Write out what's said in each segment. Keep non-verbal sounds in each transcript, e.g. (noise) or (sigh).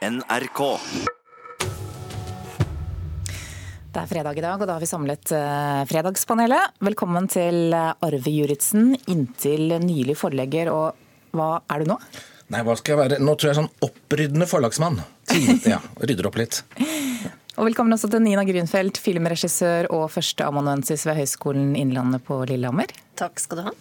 NRK. Det er fredag i dag, og da har vi samlet eh, Fredagspanelet. Velkommen til eh, Arve Juritzen, inntil nylig forlegger. Og hva er du nå? Nei, hva skal jeg være? Nå tror jeg sånn oppryddende forlagsmann. Ja, (laughs) Rydder opp litt. Og velkommen også til Nina Grunfeldt, filmregissør og førsteamanuensis ved Høgskolen Innlandet på Lillehammer. Takk skal du ha.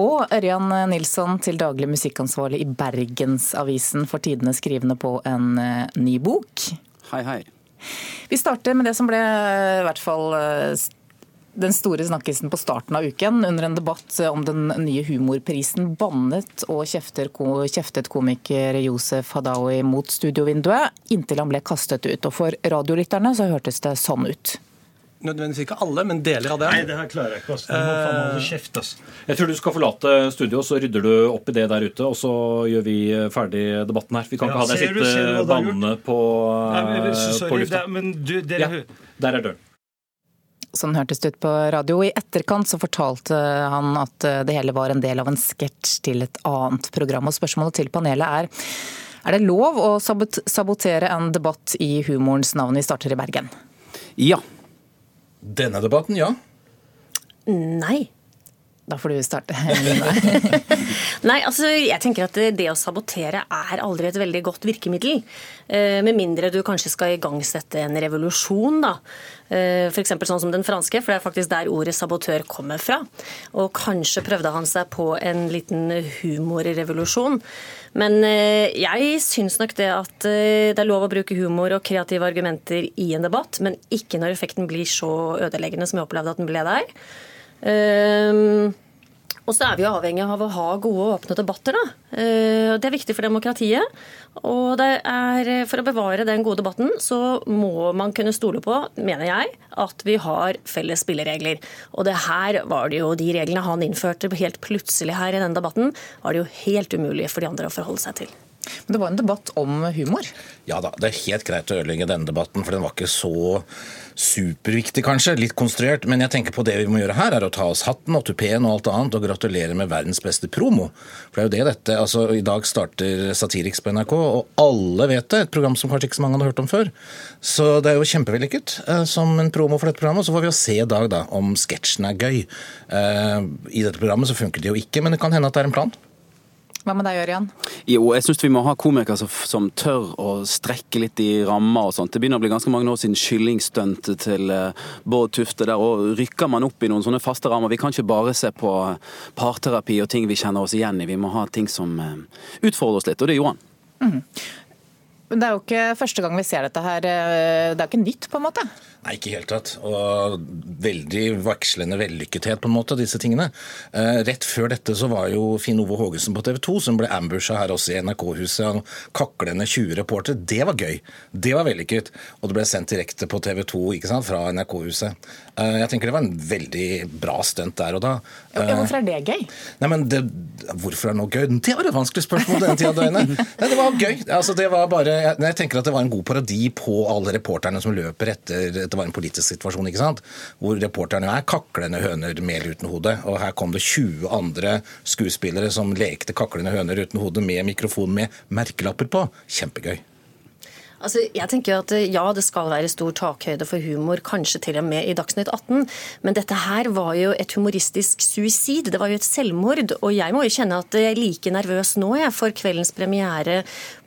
Og Ørjan Nilsson, til daglig musikkansvarlig i Bergensavisen, for tidene skrivende på en eh, ny bok. Hei, hei. Vi starter med det som ble i hvert fall eh, den store snakkisen på starten av uken. Under en debatt om den nye humorprisen bannet og kjeftet komiker Josef Hadaoui mot studiovinduet, inntil han ble kastet ut. Og for radiolytterne så hørtes det sånn ut. Nødvendigvis ikke alle, men deler av det. Nei, det her klarer jeg ikke. Altså. Det må faen meg holde kjeft, ass. Jeg tror du skal forlate studio, så rydder du opp i det der ute. Og så gjør vi ferdig debatten her. Vi kan Ja, ikke ha deg sitte bannende banne på, Nei, men, så på lufta. det, men du, dere Ja, der er døren. Sånn hørtes det ut på radio. I etterkant så fortalte han at eh, det hele var en del av en sketsj til et annet program. Og spørsmålet til panelet er er det lov å sabotere en debatt i humorens navn? Vi starter i Bergen. Ja. Denne debatten, ja. Nei. Da får du starte. (laughs) Nei, altså jeg tenker at det å sabotere er aldri et veldig godt virkemiddel. Eh, Med mindre du kanskje skal igangsette en revolusjon, da. F.eks. sånn som den franske, for det er faktisk der ordet sabotør kommer fra. Og kanskje prøvde han seg på en liten humorrevolusjon. Men eh, jeg syns nok det at eh, det er lov å bruke humor og kreative argumenter i en debatt, men ikke når effekten blir så ødeleggende som jeg opplevde at den ble der. Ehm, og så er vi jo avhengig av å ha gode og åpne debatter. Da. Eh, Det er viktig for demokratiet. Og er, for å bevare den gode debatten, så må man kunne stole på, mener jeg, at vi har felles spilleregler. Og det her var det jo de reglene han innførte helt plutselig her i denne debatten, var det jo helt umulig for de andre å forholde seg til. Men det var en debatt om humor. Ja da, det er helt greit å ødelegge denne debatten, for den var ikke så superviktig, kanskje. Litt konstruert. Men jeg tenker på det vi må gjøre her, er å ta oss hatten og tupeen og alt annet og gratulere med verdens beste promo. For det er jo det dette altså I dag starter Satiriks på NRK, og alle vet det. Et program som kanskje ikke så mange hadde hørt om før. Så det er jo kjempevellykket eh, som en promo for dette programmet. Så får vi jo se i dag da om sketsjen er gøy. Eh, I dette programmet så funker det jo ikke, men det kan hende at det er en plan. Hva med deg, Ørjan? Jo, jeg syns vi må ha komikere som, som tør å strekke litt i rammer og sånt. Det begynner å bli ganske mange år siden kyllingstuntet til uh, Bård Tufte der. Og rykker man opp i noen sånne faste rammer Vi kan ikke bare se på parterapi og ting vi kjenner oss igjen i. Vi må ha ting som uh, utfordrer oss litt, og det gjorde han. Men Det er jo ikke første gang vi ser dette her. eh, Det er jo ikke nytt, på en måte. Nei, ikke i hele tatt. Og veldig vekslende vellykkethet, på en måte, disse tingene. Eh, rett før dette så var jo Finn Ove Haagensen på TV 2, som ble ambusha her også i NRK-huset av kaklende 20 reportere. Det var gøy. Det var vellykket. Og det ble sendt direkte på TV 2 ikke sant, fra NRK-huset. Eh, jeg tenker det var en veldig bra stunt der og da. Ja, hvorfor er det gøy? Nei, men det, Hvorfor er det noe gøy? Det var et vanskelig spørsmål denne tida av døgnet. Nei, det var gøy. Altså, det var bare, jeg, jeg tenker at det var en god parodi på alle reporterne som løper etter det var en politisk situasjon, ikke sant? hvor reporterne er kaklende høner eller uten hode. Og her kom det 20 andre skuespillere som lekte kaklende høner uten hode med mikrofon med merkelapper på. Kjempegøy. Altså, jeg tenker at eh, Ja, det skal være stor takhøyde for humor, kanskje til og med i Dagsnytt 18, men dette her var jo et humoristisk suicid. Det var jo et selvmord. Og jeg må jo kjenne at jeg er like nervøs nå jeg, for kveldens premiere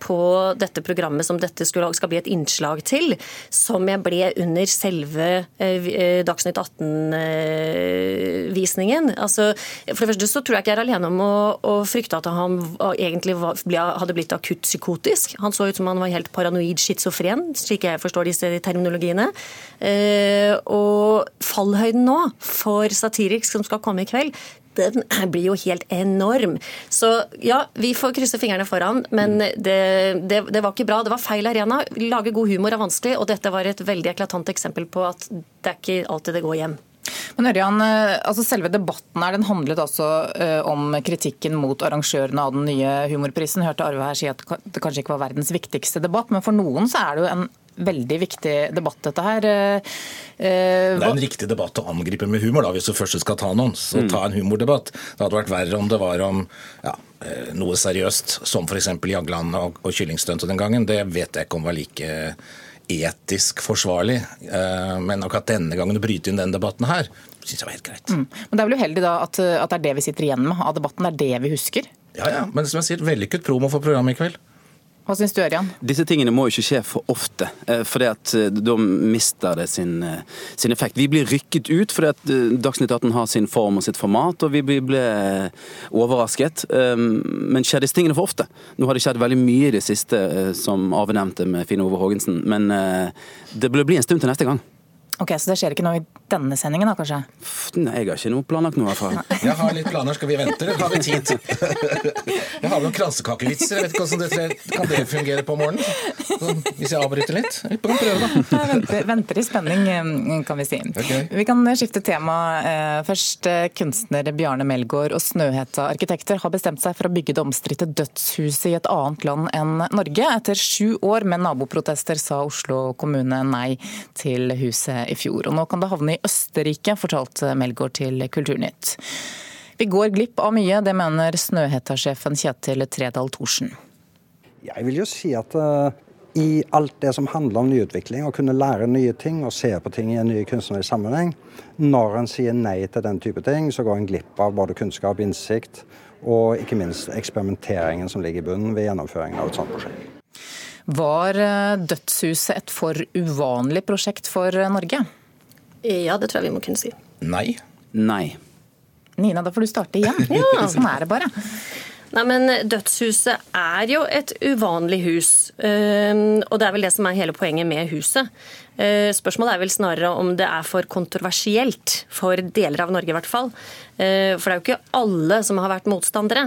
på dette programmet som dette skulle, skal bli et innslag til, som jeg ble under selve eh, Dagsnytt 18-visningen. Altså, for det første så tror jeg ikke jeg er alene om å, å frykte at han egentlig var, ble, hadde blitt akutt psykotisk. Han så ut som han var helt paranoid schizofren, slik jeg forstår disse terminologiene. Eh, og fallhøyden nå for Satiriks som skal komme i kveld, den blir jo helt enorm. Så ja, vi får krysse fingrene foran, men det, det, det var ikke bra. Det var feil arena. Lage god humor er vanskelig, og dette var et veldig eklatant eksempel på at det er ikke alltid det går hjem. Men Ørjan, eh, altså Selve debatten her, den handlet også eh, om kritikken mot arrangørene av den nye humorprisen. Hørte Arve her si at det kanskje ikke var verdens viktigste debatt, men for noen så er det jo en veldig viktig debatt, dette her. Eh, Det er en riktig debatt å angripe med humor, da, hvis du først skal ta noen. Så Mm. ta en humordebatt. Det hadde vært verre om det var om ja, noe seriøst, som f.eks. Jagland og, og kyllingstuntet den gangen. Det vet jeg ikke om var like etisk forsvarlig. Eh, Men akkurat denne gangen å bryte inn den debatten her, syns jeg var helt greit. Men det er vel uheldig da at, at det er det vi sitter igjen med av debatten, det er det vi husker. Ja, ja, Men som jeg sier, vellykket promo for programmet i kveld. Hva syns du, Ørjan? Disse tingene må jo ikke skje for ofte, eh, for da mister det sin, eh, sin effekt. Vi blir rykket ut fordi at eh, Dagsnytt 18 har sin form og sitt format, og vi ble eh, overrasket. Eh, Men skjer disse tingene for ofte? Nå har det skjedd veldig mye i det siste, eh, som Arve nevnte med Finn Ove Haagensen, men eh, det bør bli en stund til neste gang. Ok, Så det skjer ikke noe i denne sendingen, da kanskje? Nei, jeg har ikke noe planlagt noe, i hvert fall. (laughs) Jeg har litt planer. Skal vi vente, eller har vi tid? (laughs) Jeg har noen kransekakevitser. Jeg vet ikke hvordan det Kan det fungere på morgenen? Hvis jeg avbryter litt? Vi kan prøve, da. Jeg venter, venter i spenning, eh, kan vi si. Okay. Vi kan skifte tema. Eh, Først eh, kunstner Bjarne Melgaard og Snøhetta arkitekter har bestemt seg for å bygge det omstridte dødshuset i et annet land enn Norge. Etter sju år med naboprotester sa Oslo kommune nei til huset i fjor. Og nå kan det havne i Østerrike, fortalte Melgaard til Kulturnytt. Vi går glipp av mye, det mener Snøhetta-sjefen Kjetil Tredal Thorsen. Jeg vil jo si at uh, i alt det som handler om nyutvikling, å kunne lære nye ting og se på ting i en ny kunstnerisk sammenheng, når en sier nei til den type ting, så går en glipp av både kunnskap, innsikt og ikke minst eksperimenteringen som ligger i bunnen ved gjennomføringen av et sånt prosjekt. Var eh, dødshuset et for uvanlig prosjekt for eh, Norge? Ja, det tror jeg vi må kunne si. Nei. Nei. Nina, da får du starte igjen. (laughs) Ja. Sånn er det bare. Nei, men Dødshuset er jo et uvanlig hus, ehm, og det er vel det som er hele poenget med huset. Eh, Spørsmålet er vel snarere om det er for kontroversielt, for deler av Norge i hvert fall. Eh, For det er jo ikke alle som har vært motstandere.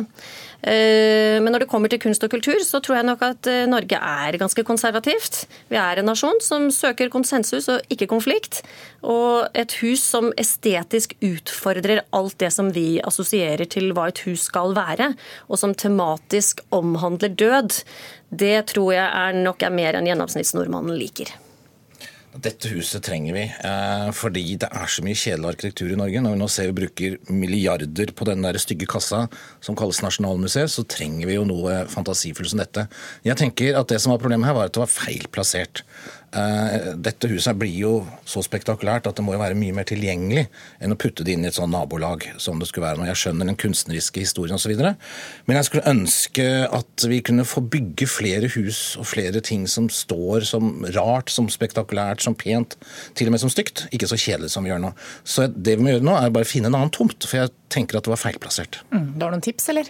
Eh, Men når det kommer til kunst og kultur, så tror jeg nok at eh, Norge er ganske konservativt. Vi er en nasjon som søker konsensus og ikke konflikt. Og et hus som estetisk utfordrer alt det som vi assosierer til hva et hus skal være, og som tematisk omhandler død, det tror jeg er nok er mer enn gjennomsnittsnordmannen liker. Dette huset trenger vi, eh, fordi det er så mye kjedelig arkitektur i Norge. Når vi nå ser vi bruker milliarder på den der stygge kassa som kalles Nasjonalmuseet, så trenger vi jo noe fantasifullt som dette. Jeg tenker at Det som var problemet her, var at det var feil plassert. Eh, Dette huset blir jo så spektakulært at det må jo være mye mer tilgjengelig enn å putte det inn i et sånt nabolag som det skulle være nå. Jeg skjønner den kunstneriske historien osv., men jeg skulle ønske at vi kunne få bygge flere hus og flere ting som står som rart, som spektakulært, som pent, til og med som stygt. Ikke så kjedelig som vi gjør nå. Så det vi må gjøre nå, er bare finne en annen tomt, for jeg tenker at det var feilplassert. Mm, Du har noen tips, eller?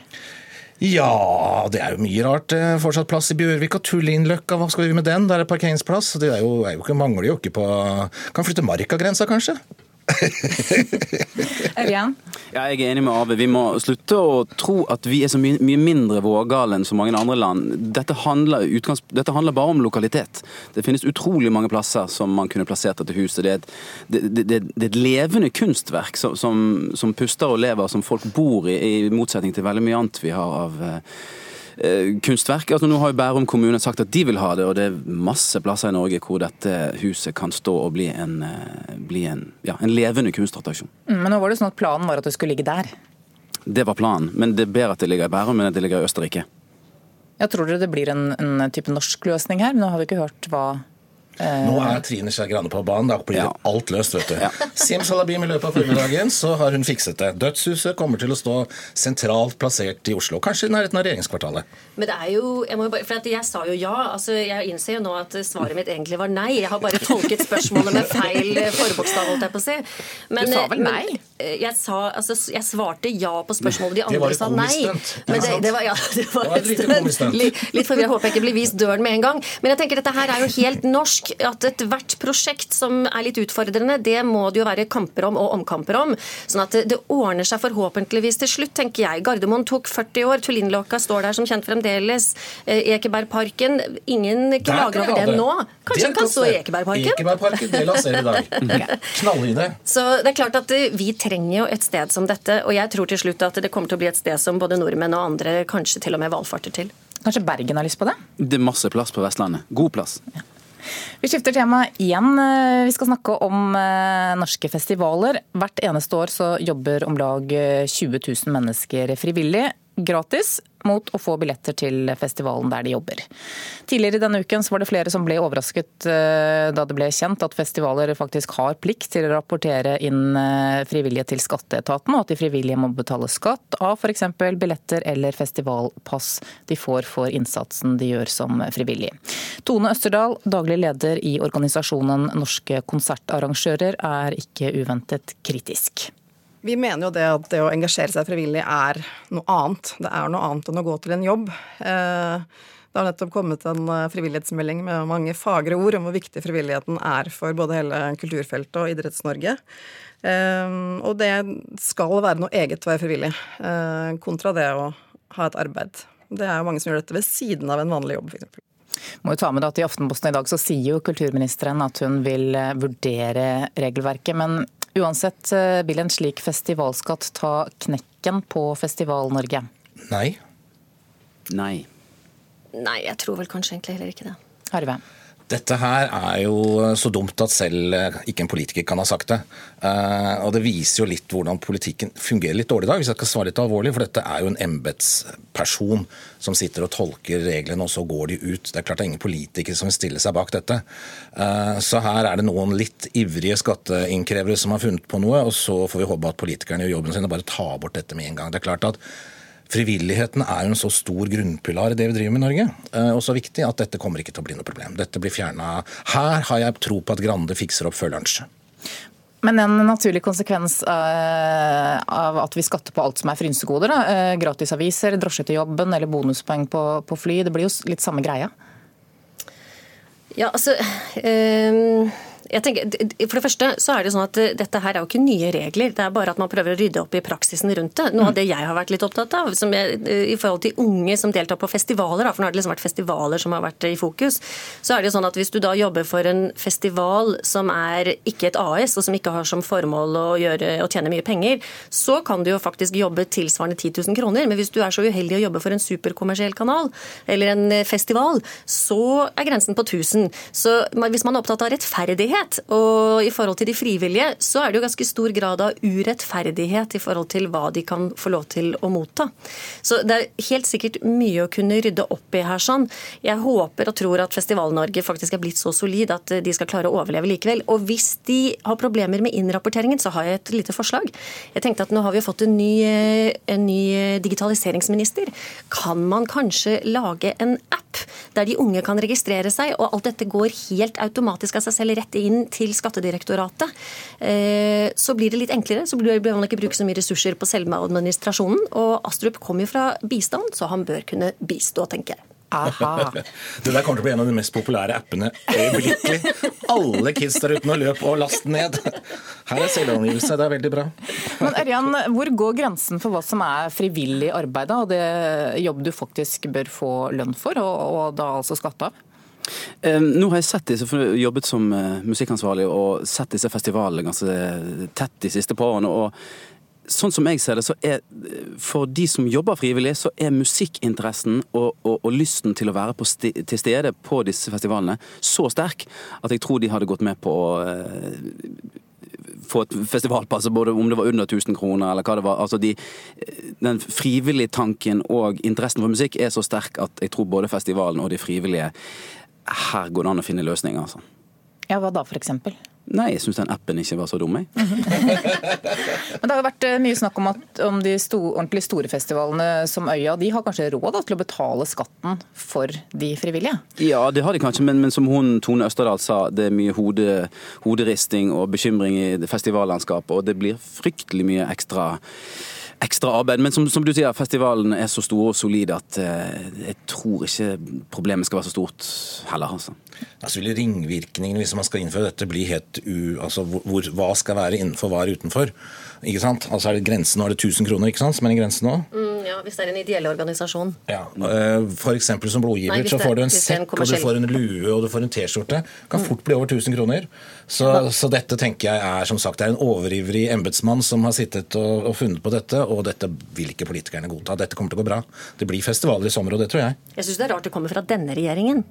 Ja, det er jo mye rart. Eh, Fortsatt plass i Bjørvik og Tullinløkka, hva skal vi med den? Der er parkeringsplass. Det er jo, er jo ikke, mangler jo ikke på Kan flytte Markagrensa, kanskje? (laughs) Ørjan? Ja, jeg er enig med Arve. Vi må slutte å tro at vi er så mye, mye mindre vågale enn så mange andre land. Dette handler, utgangs, dette handler bare om lokalitet. Det finnes utrolig mange plasser som man kunne plassert dette huset. Det er et, det, det, det, er et levende kunstverk som, som, som puster og lever, som folk bor i, i motsetning til veldig mye annet vi har av eh, kunstverk. Altså, nå har jo Bærum kommune sagt at de vil ha det, og det er masse plasser i Norge hvor dette huset kan stå og bli en, eh, bli en, ja, en levende kunstattraksjon. Mm, Men nå var det sånn at planen var at det skulle ligge der. Det var planen, men det er bedre at det ligger i Bærum enn at det ligger i Østerrike. Jeg tror dere det blir en, en type norsk løsning her, men nå har vi ikke hørt hva Nå er Trine Skei Grande på banen. Da blir Ja. alt løst, vet du. Ja. Simsalabim i løpet av formiddagen så har hun fikset det. Dødshuset kommer til å stå sentralt plassert i Oslo. Kanskje i nærheten av regjeringskvartalet. Men det er jo Jeg, må jo bare, for at jeg sa jo ja. altså Jeg innser jo nå at svaret mitt egentlig var nei. Jeg har bare tolket spørsmålet med feil eh, forbokstav, holdt jeg på å si. Men, Du sa vel men, nei? eh, Jeg, sa, altså, jeg svarte ja på spørsmålet. De andre sa nei. Men det, det var, ja, (laughs) det var, Det var et lite stunt. Litt, litt for håper jeg ikke blir vist døren med en gang. Men jeg tenker dette her er jo helt norsk. At ethvert prosjekt som er litt utfordrende, det må det jo være kamper om og omkamper om. Sånn at det, det ordner seg forhåpentligvis til slutt, tenker jeg. Gardermoen tok 40 år. Tullinløkka står der som kjent fremdeles. Eh, Ekebergparken. Ingen klager over den det. nå. Kanskje den kan stå i. Ekebergparken? Ekebergparken, det lanserer vi i dag. (laughs) Knallidé. Så det er klart at vi Vi trenger jo et sted som dette, og jeg tror til slutt at det kommer til å bli et sted som både nordmenn og andre kanskje til og med valfarter til. Kanskje Bergen har lyst på det? Det er masse plass på Vestlandet. God plass. Vi skifter tema igjen. Vi skal snakke om eh, norske festivaler. Hvert eneste år så jobber om lag 20 000 mennesker frivillig gratis mot å få billetter til festivalen der de jobber. Tidligere i denne uken var det flere som ble overrasket eh, da det ble kjent at festivaler faktisk har plikt til å rapportere inn eh, frivillige til skatteetaten, og at de frivillige må betale skatt av f.eks. billetter eller festivalpass de får for innsatsen de gjør som frivillig. Tone Østerdal, daglig leder i organisasjonen Norske konsertarrangører, er ikke uventet kritisk. Vi mener jo det at det å engasjere seg frivillig er noe annet. Det er noe annet enn å gå til en jobb. Eh, det har nettopp kommet en eh, frivillighetsmelding med mange fagre ord om hvor viktig frivilligheten er for både hele kulturfeltet og Idretts-Norge. Eh, og det skal være noe eget å være frivillig, kontra det å ha et arbeid. Det er jo mange som gjør dette ved siden av en vanlig jobb, f.eks. Må jo ta med at I Aftenposten i dag så sier jo kulturministeren at hun vil vurdere regelverket. Men Uansett, eh, vil en slik festivalskatt ta knekken på Festival-Norge? Nei. Nei. Nei, jeg tror vel kanskje egentlig heller ikke det. Harve? Dette her er jo så dumt at selv eh, ikke en politiker kan ha sagt det. Uh, og Det viser jo litt hvordan politikken fungerer litt dårlig i dag, hvis jeg skal svare litt alvorlig. For dette er jo en embetsperson som sitter og tolker reglene, og så går de ut. Det er klart det er ingen politikere som vil stille seg bak dette. Uh, så her er det noen litt ivrige skatteinnkrevere som har funnet på noe, og så får vi håpe at politikerne gjør jobben sin og bare tar bort dette med en gang. Det er klart at Frivilligheten er en så stor grunnpilar i det vi driver med i Norge, eh, og så viktig at dette kommer ikke til å bli noe problem. Dette blir fjerna. Her har jeg tro på at Grande fikser opp før lunsj. Men en naturlig konsekvens eh, av at vi skatter på alt som er frynsegoder, da. Eh, gratisaviser, drosje til jobben eller bonuspoeng på, på fly, det blir jo litt samme greia? Ja, altså... Øh tenker, for det første så er det sånn at Dette her er jo ikke nye regler, det er bare at man prøver å rydde opp i praksisen rundt det. Noe av det jeg har vært litt opptatt av, jeg, i forhold til unge som deltar på festivaler, for nå har det liksom vært festivaler som har vært i fokus, så er det jo sånn at hvis du da jobber for en festival som er ikke et AS, og som ikke har som formål å, gjøre, å tjene mye penger, så kan du jo faktisk jobbe tilsvarende 10 000 kroner. Men hvis du er så uheldig å jobbe for en superkommersiell kanal eller en festival, så er grensen på 1000. Så hvis man er opptatt av rettferdighet, rettferdighet. Og i forhold til de frivillige så er det jo ganske stor grad av urettferdighet i forhold til hva de kan få lov til å motta. Så det er helt sikkert mye å kunne rydde opp i her sånn. Jeg håper og tror at Festival-Norge faktisk er blitt så solid at de skal klare å overleve likevel. Og hvis de har problemer med innrapporteringen, så har jeg et lite forslag. Jeg tenkte at nå har vi fått en ny, en ny digitaliseringsminister. Kan man kanskje lage en app der de unge kan registrere seg, og alt dette går helt automatisk av seg selv rett inn inn til Skattedirektoratet, eh, så blir det litt enklere. Så bør man ikke bruke så mye ressurser på selve administrasjonen. Og Astrup kommer jo fra bistand, så han bør kunne bistå, tenker jeg. Aha. (laughs) Det der kommer til å bli en av de mest populære appene øyeblikkelig. Alle kids der ute nå løp og last ned. Her er selvangivelse, det er veldig bra. Men Ørjan, hvor går grensen for hva som er frivillig arbeid, og det jobb du faktisk bør få lønn for, og, og da altså skatte av? Nå har jeg sett disse, for jeg jobbet som eh, musikkansvarlig og sett disse festivalene ganske tett de siste par årene. og Sånn som jeg ser det, så er for de som jobber frivillig, så er musikkinteressen og, og, og lysten til å være sti, til stede på disse festivalene så sterk at jeg tror de hadde gått med på å eh, få et festivalpass, både om det var under 1000 kroner eller hva det var. Altså de, den frivillige tanken og interessen for musikk er så sterk at jeg tror både festivalen og de frivillige her går det an å finne løsninger, altså. Ja, hva da, f.eks.? Nei, jeg syns den appen ikke var så dum, jeg. (laughs) Men det har vært eh, mye snakk om at om de sto, ordentlig store festivalene som Øya, de har kanskje råd da, til å betale skatten for de frivillige? Ja, det har de kanskje, men, men som hun Tone Østerdal sa, det er mye hode, hoderisting og bekymring i festivallandskapet, og det blir fryktelig mye ekstra ekstra arbeid. Men som, som, du sier, festivalen er så stor og solid at eh, jeg tror ikke problemet skal være så stort heller. altså. Altså vil Ringvirkningene hvis man skal innføre dette bli helt u... Altså hvor, hva skal være innenfor, hva er utenfor? Ikke sant? Altså er det grensen, Nå er det 1000 kroner ikke sant, som er grensen nå? Mm, ja, Hvis det er en ideell organisasjon. Ja, eh, F.eks. som blodgiver Nei, så får du en sekk, og du får en lue og du får en T-skjorte. Kan fort bli over 1000 kroner. Så, så, dette tenker jeg er som sagt, det er en overivrig embetsmann som har sittet og, og, funnet på dette, og dette vil ikke politikerne godta. Dette kommer til å gå bra. Det blir festivaler i sommer, og det tror jeg. Jeg syns det er rart det kommer fra denne regjeringen.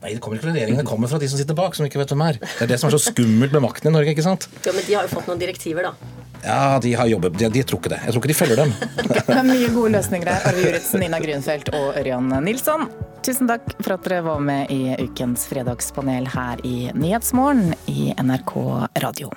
Nei, det kommer ikke fra regjeringen, det kommer fra de som sitter bak, som ikke vet hvem er. Det er det som er så skummelt med makten i Norge, ikke sant? Ja, Men de har jo fått noen direktiver, da. Ja, de har jobbet, de, de tror ikke det. Jeg tror ikke de følger dem. (laughs) Det er mye gode løsninger her. Arve Juritzen, Nina Grunfeldt og Ørjan Nilsson. Tusen takk for at dere var med i ukens fredagspanel her i Nyhetsmorgen i NRK Radio.